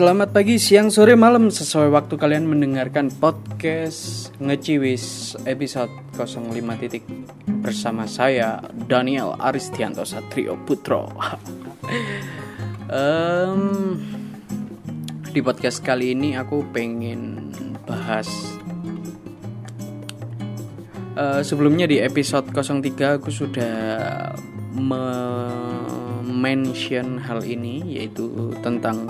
Selamat pagi, siang, sore, malam. Sesuai waktu kalian mendengarkan podcast Ngeciwis episode 05 titik. Bersama saya Daniel Aristianto Satrio Putro. Um, Di podcast kali ini aku pengen bahas uh, Sebelumnya di episode 03 aku sudah mention hal ini yaitu tentang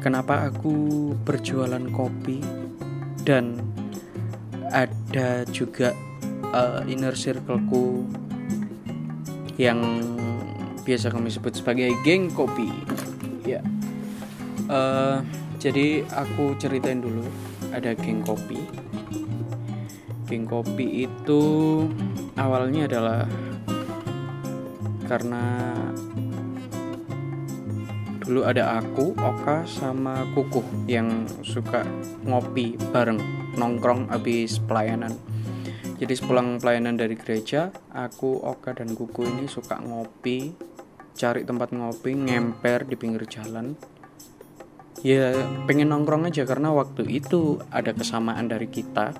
kenapa aku berjualan kopi dan ada juga uh, inner circleku yang biasa kami sebut sebagai geng kopi. Ya. Uh, jadi aku ceritain dulu ada geng kopi. Geng kopi itu awalnya adalah karena dulu ada aku, Oka sama Kukuh yang suka ngopi bareng nongkrong habis pelayanan. Jadi sepulang pelayanan dari gereja, aku, Oka dan Kuku ini suka ngopi, cari tempat ngopi, ngemper di pinggir jalan. Ya pengen nongkrong aja karena waktu itu ada kesamaan dari kita.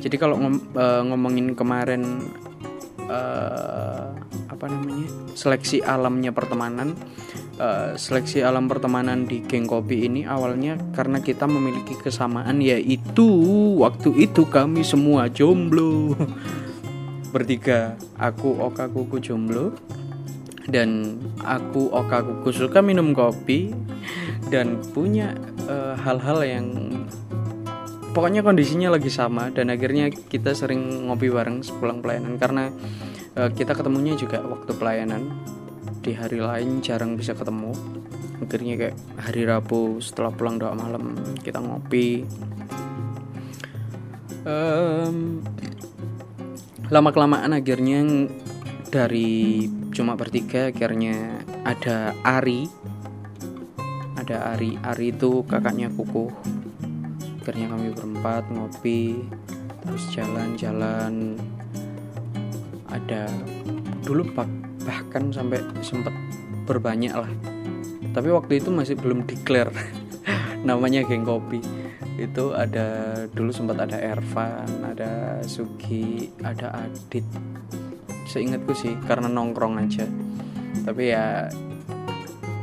Jadi kalau ngom uh, ngomongin kemarin uh, apa namanya seleksi alamnya pertemanan uh, seleksi alam pertemanan di geng kopi ini awalnya karena kita memiliki kesamaan yaitu waktu itu kami semua jomblo. Bertiga aku Oka Kuku jomblo dan aku Oka Kuku suka minum kopi dan punya eh, hal-hal uh, yang pokoknya kondisinya lagi sama dan akhirnya kita sering ngopi bareng sepulang pelayanan karena uh, kita ketemunya juga waktu pelayanan di hari lain jarang bisa ketemu. Akhirnya kayak hari Rabu setelah pulang doa malam kita ngopi. Um, lama kelamaan akhirnya dari cuma bertiga akhirnya ada Ari. Ada Ari. Ari itu kakaknya kuku. Akhirnya kami berempat ngopi terus jalan-jalan. Ada dulu pak bahkan sampai sempat berbanyak lah. Tapi waktu itu masih belum declare. Namanya geng kopi. Itu ada dulu sempat ada Ervan ada Sugi ada Adit. Seingatku sih karena nongkrong aja. Tapi ya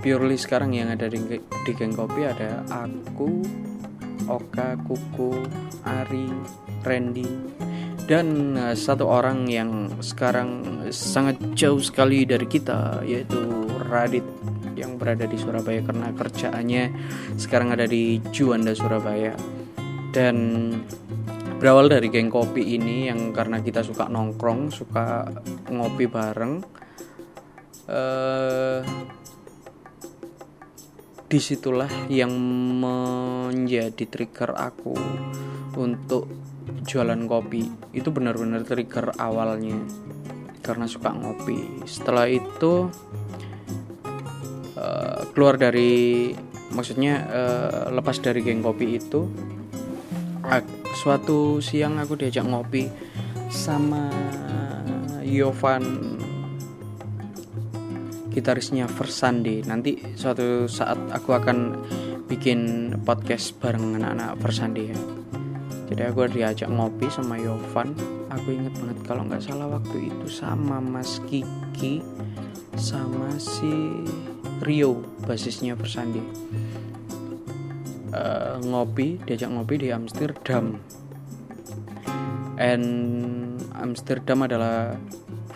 purely sekarang yang ada di, di geng kopi ada aku Oka Kuku Ari Randy dan uh, satu orang yang sekarang sangat jauh sekali dari kita yaitu Radit yang berada di Surabaya karena kerjaannya sekarang ada di Juanda Surabaya. Dan berawal dari geng kopi ini yang karena kita suka nongkrong suka ngopi bareng uh, di situlah yang menjadi trigger aku untuk jualan kopi. Itu benar-benar trigger awalnya karena suka ngopi. Setelah itu uh, keluar dari maksudnya uh, lepas dari geng kopi itu uh, suatu siang aku diajak ngopi sama Yovan gitarisnya Versandi. Nanti suatu saat aku akan bikin podcast bareng anak-anak Versandi ya. Jadi aku diajak ngopi sama Yovan. Aku inget banget kalau nggak salah waktu itu sama Mas Kiki sama si Rio basisnya Persandi uh, ngopi diajak ngopi di Amsterdam. And Amsterdam adalah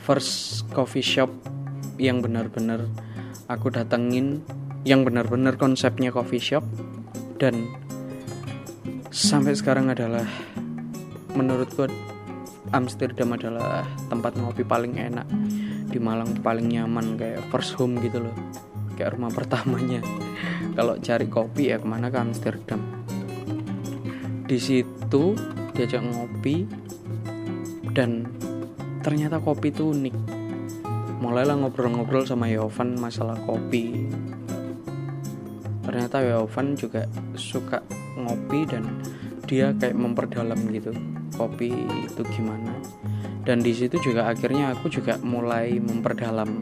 first coffee shop yang benar-benar aku datengin yang benar-benar konsepnya coffee shop. Dan sampai sekarang adalah menurutku Amsterdam adalah tempat ngopi paling enak. Di Malang paling nyaman kayak first home gitu loh. Kayak rumah pertamanya. Kalau cari kopi ya ke mana ke Amsterdam. Di situ diajak ngopi dan ternyata kopi itu unik mulailah ngobrol-ngobrol sama Yovan masalah kopi. Ternyata Yovan juga suka ngopi dan dia kayak memperdalam gitu kopi itu gimana. Dan di situ juga akhirnya aku juga mulai memperdalam.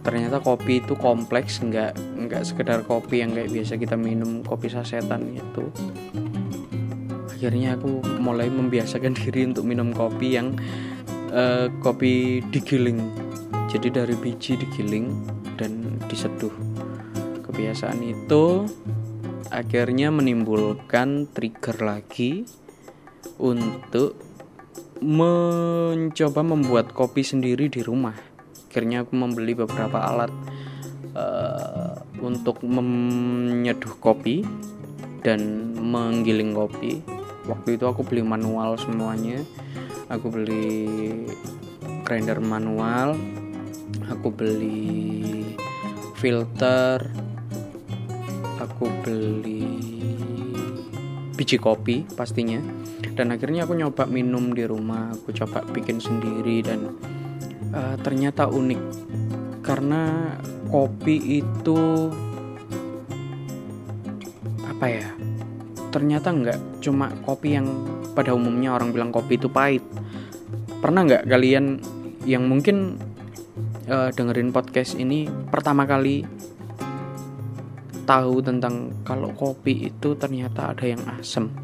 Ternyata kopi itu kompleks nggak nggak sekedar kopi yang kayak biasa kita minum kopi sasetan gitu akhirnya aku mulai membiasakan diri untuk minum kopi yang uh, kopi digiling jadi dari biji digiling dan diseduh. Kebiasaan itu akhirnya menimbulkan trigger lagi untuk mencoba membuat kopi sendiri di rumah. Akhirnya aku membeli beberapa alat uh, untuk menyeduh kopi dan menggiling kopi. Waktu itu aku beli manual semuanya. Aku beli grinder manual aku beli filter aku beli biji kopi pastinya. Dan akhirnya aku nyoba minum di rumah aku coba bikin sendiri dan uh, ternyata unik. Karena kopi itu apa ya ternyata nggak cuma kopi yang pada umumnya orang bilang kopi itu pahit. Pernah nggak kalian yang mungkin uh, dengerin podcast ini pertama kali tahu tentang kalau kopi itu ternyata ada yang asem.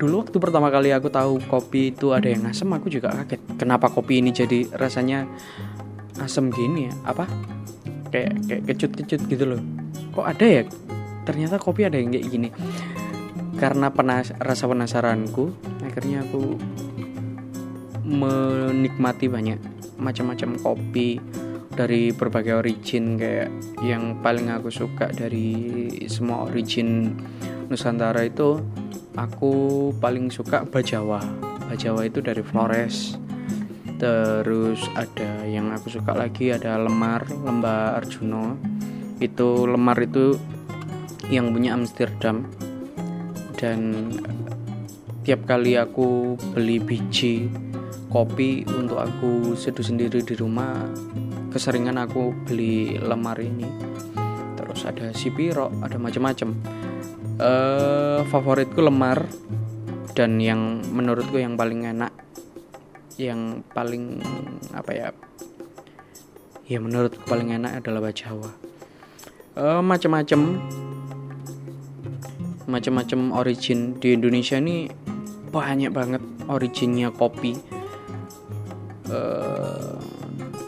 Dulu waktu pertama kali aku tahu kopi itu ada yang asam aku juga kaget. Kenapa kopi ini jadi rasanya asam gini ya? Apa? Kayak kayak kecut-kecut gitu loh. Kok ada ya? Ternyata kopi ada yang kayak gini. Karena penas rasa penasaranku akhirnya aku menikmati banyak macam-macam kopi dari berbagai origin kayak yang paling aku suka dari semua origin Nusantara itu aku paling suka bajawa. Bajawa itu dari Flores. Terus ada yang aku suka lagi ada lemar lembah Arjuno itu lemar itu yang punya Amsterdam. Dan tiap kali aku beli biji kopi untuk aku seduh sendiri di rumah. Keseringan aku beli lemar ini. Terus ada sipiro ada macam-macam. Uh, favoritku lemar dan yang menurutku yang paling enak yang paling apa ya ya menurutku paling enak adalah bajawa uh, macam-macam macam-macam origin di Indonesia ini banyak banget originnya kopi uh,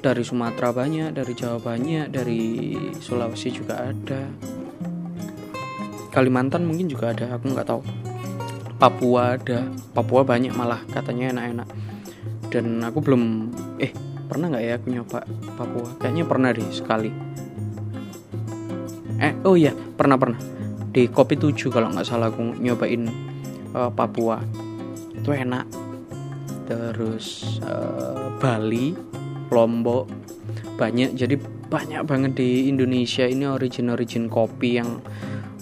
dari Sumatera banyak dari Jawa banyak dari Sulawesi juga ada. Kalimantan mungkin juga ada aku nggak tahu. Papua ada Papua banyak malah katanya enak-enak. Dan aku belum eh pernah nggak ya aku nyoba Papua? Kayaknya pernah deh sekali. Eh oh iya pernah pernah. Di kopi 7 kalau nggak salah aku nyobain uh, Papua. Itu enak terus uh, Bali Lombok banyak. Jadi banyak banget di Indonesia ini origin origin kopi yang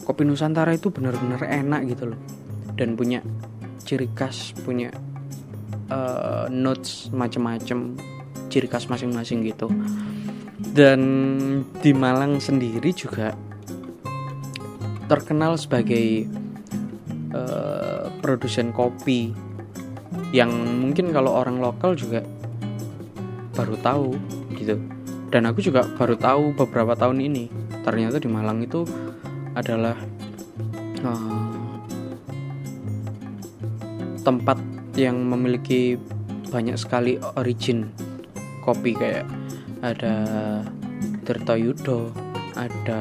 kopi Nusantara itu benar-benar enak gitu loh. Dan punya ciri khas punya uh, notes macam-macam ciri khas masing-masing gitu. Dan di Malang sendiri juga terkenal sebagai uh, produsen kopi yang mungkin kalau orang lokal juga baru tahu gitu. Dan aku juga baru tahu beberapa tahun ini. Ternyata di Malang itu adalah uh, tempat yang memiliki banyak sekali origin kopi. Kayak ada Tirtoyudo, ada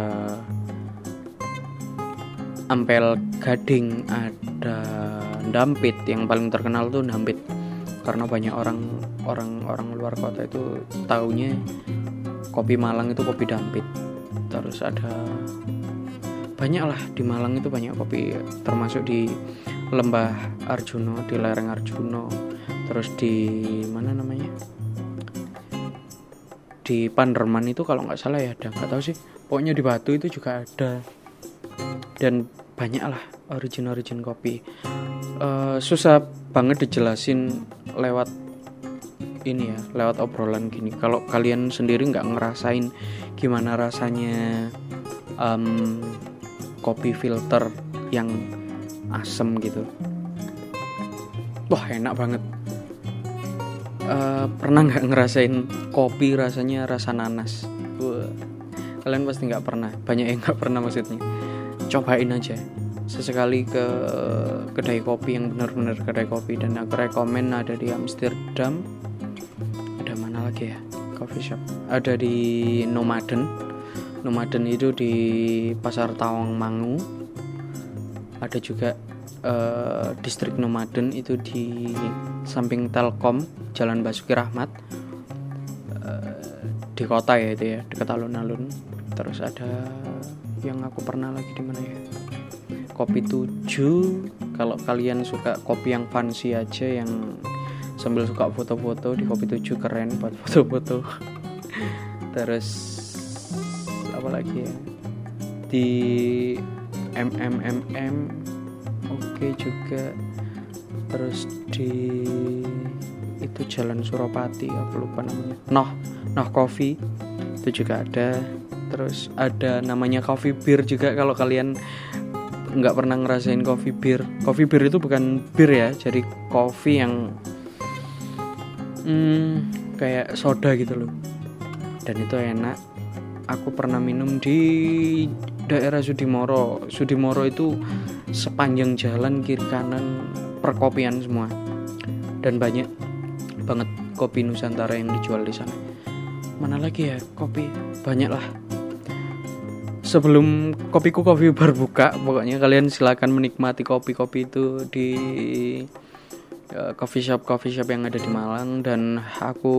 Ampel Gading, ada Dampit yang paling terkenal tuh Dampit. Karena banyak orang orang orang luar kota itu taunya kopi Malang itu kopi Dampit. Terus ada banyak lah di Malang itu banyak kopi termasuk di lembah Arjuno di lereng Arjuno terus di mana namanya? Di Panderman itu kalau nggak salah ya ada nggak tahu sih. Pokoknya di Batu itu juga ada. Dan banyak lah origin origin kopi uh, susah banget dijelasin lewat ini ya lewat obrolan gini. Kalau kalian sendiri nggak ngerasain gimana rasanya um, kopi filter yang asem gitu. Wah enak banget. Uh, pernah nggak ngerasain kopi rasanya rasa nanas? Kalian pasti nggak pernah. Banyak yang nggak pernah maksudnya. Cobain aja sesekali ke kedai kopi yang benar-benar kedai kopi dan aku rekomen ada di Amsterdam. Ada mana lagi ya? Coffee shop. Ada di Nomaden. Nomaden itu di Pasar Tawang Mangu. Ada juga uh, distrik Nomaden itu di samping Telkom Jalan Basuki Rahmat. Uh, di kota ya itu ya dekat alun-alun. Terus ada yang aku pernah lagi di mana ya kopi 7 kalau kalian suka kopi yang fancy aja yang sambil suka foto-foto di kopi 7 keren buat foto-foto. Terus apa lagi ya? Di MMMM oke okay juga. Terus di itu Jalan Suropati aku lupa namanya. Noh Noh Coffee itu juga ada. Terus ada namanya coffee beer juga kalau kalian nggak pernah ngerasain coffee beer. Coffee beer itu bukan bir ya jadi coffee yang hmm, kayak soda gitu loh. Dan itu enak. Aku pernah minum di daerah Sudimoro. Sudimoro itu sepanjang jalan kiri kanan perkopian semua. Dan banyak banget kopi Nusantara yang dijual di sana. Mana lagi ya? Kopi banyak lah sebelum kopiku kopi berbuka pokoknya kalian silakan menikmati kopi-kopi itu di uh, coffee shop coffee shop yang ada di Malang. Dan aku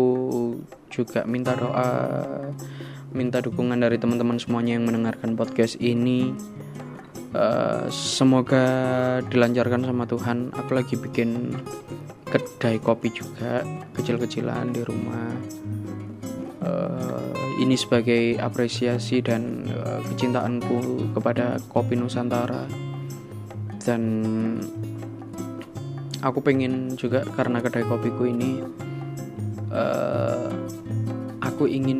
juga minta doa minta dukungan dari teman-teman semuanya yang mendengarkan podcast ini. Uh, semoga dilancarkan sama Tuhan aku lagi bikin kedai kopi juga kecil-kecilan di rumah. Uh, ini sebagai apresiasi dan uh, kecintaanku kepada kopi Nusantara. Dan aku pengen juga karena kedai kopiku ini uh, aku ingin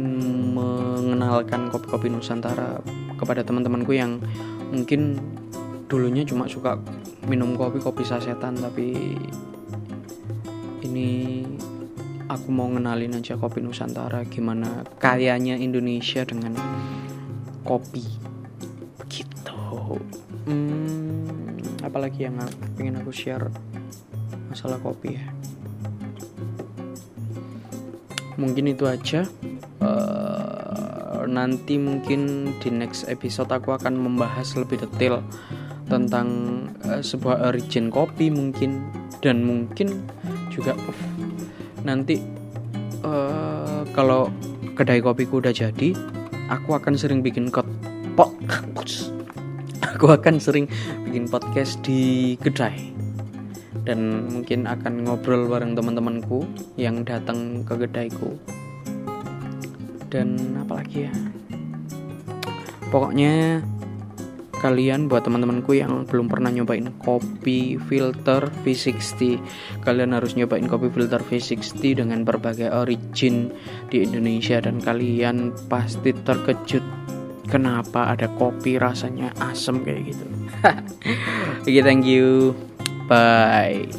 mengenalkan kopi-kopi Nusantara kepada teman-temanku yang mungkin dulunya cuma suka minum kopi kopi sasetan tapi ini aku mau ngenalin aja kopi Nusantara gimana kayanya Indonesia dengan kopi. Begitu hmm, apalagi yang pengen aku share masalah kopi ya. Mungkin itu aja. Uh, nanti mungkin di next episode aku akan membahas lebih detail tentang uh, sebuah origin kopi mungkin. Dan mungkin juga nanti uh, kalau kedai kopiku udah jadi aku akan sering bikin kot pot aku akan sering bikin podcast di kedai. Dan mungkin akan ngobrol bareng teman-temanku yang datang ke kedaiku. Dan apalagi ya? Pokoknya kalian buat teman-temanku yang belum pernah nyobain kopi filter V60 kalian harus nyobain kopi filter V60 dengan berbagai origin di Indonesia dan kalian pasti terkejut kenapa ada kopi rasanya asem kayak gitu. Oke okay, thank you. Bye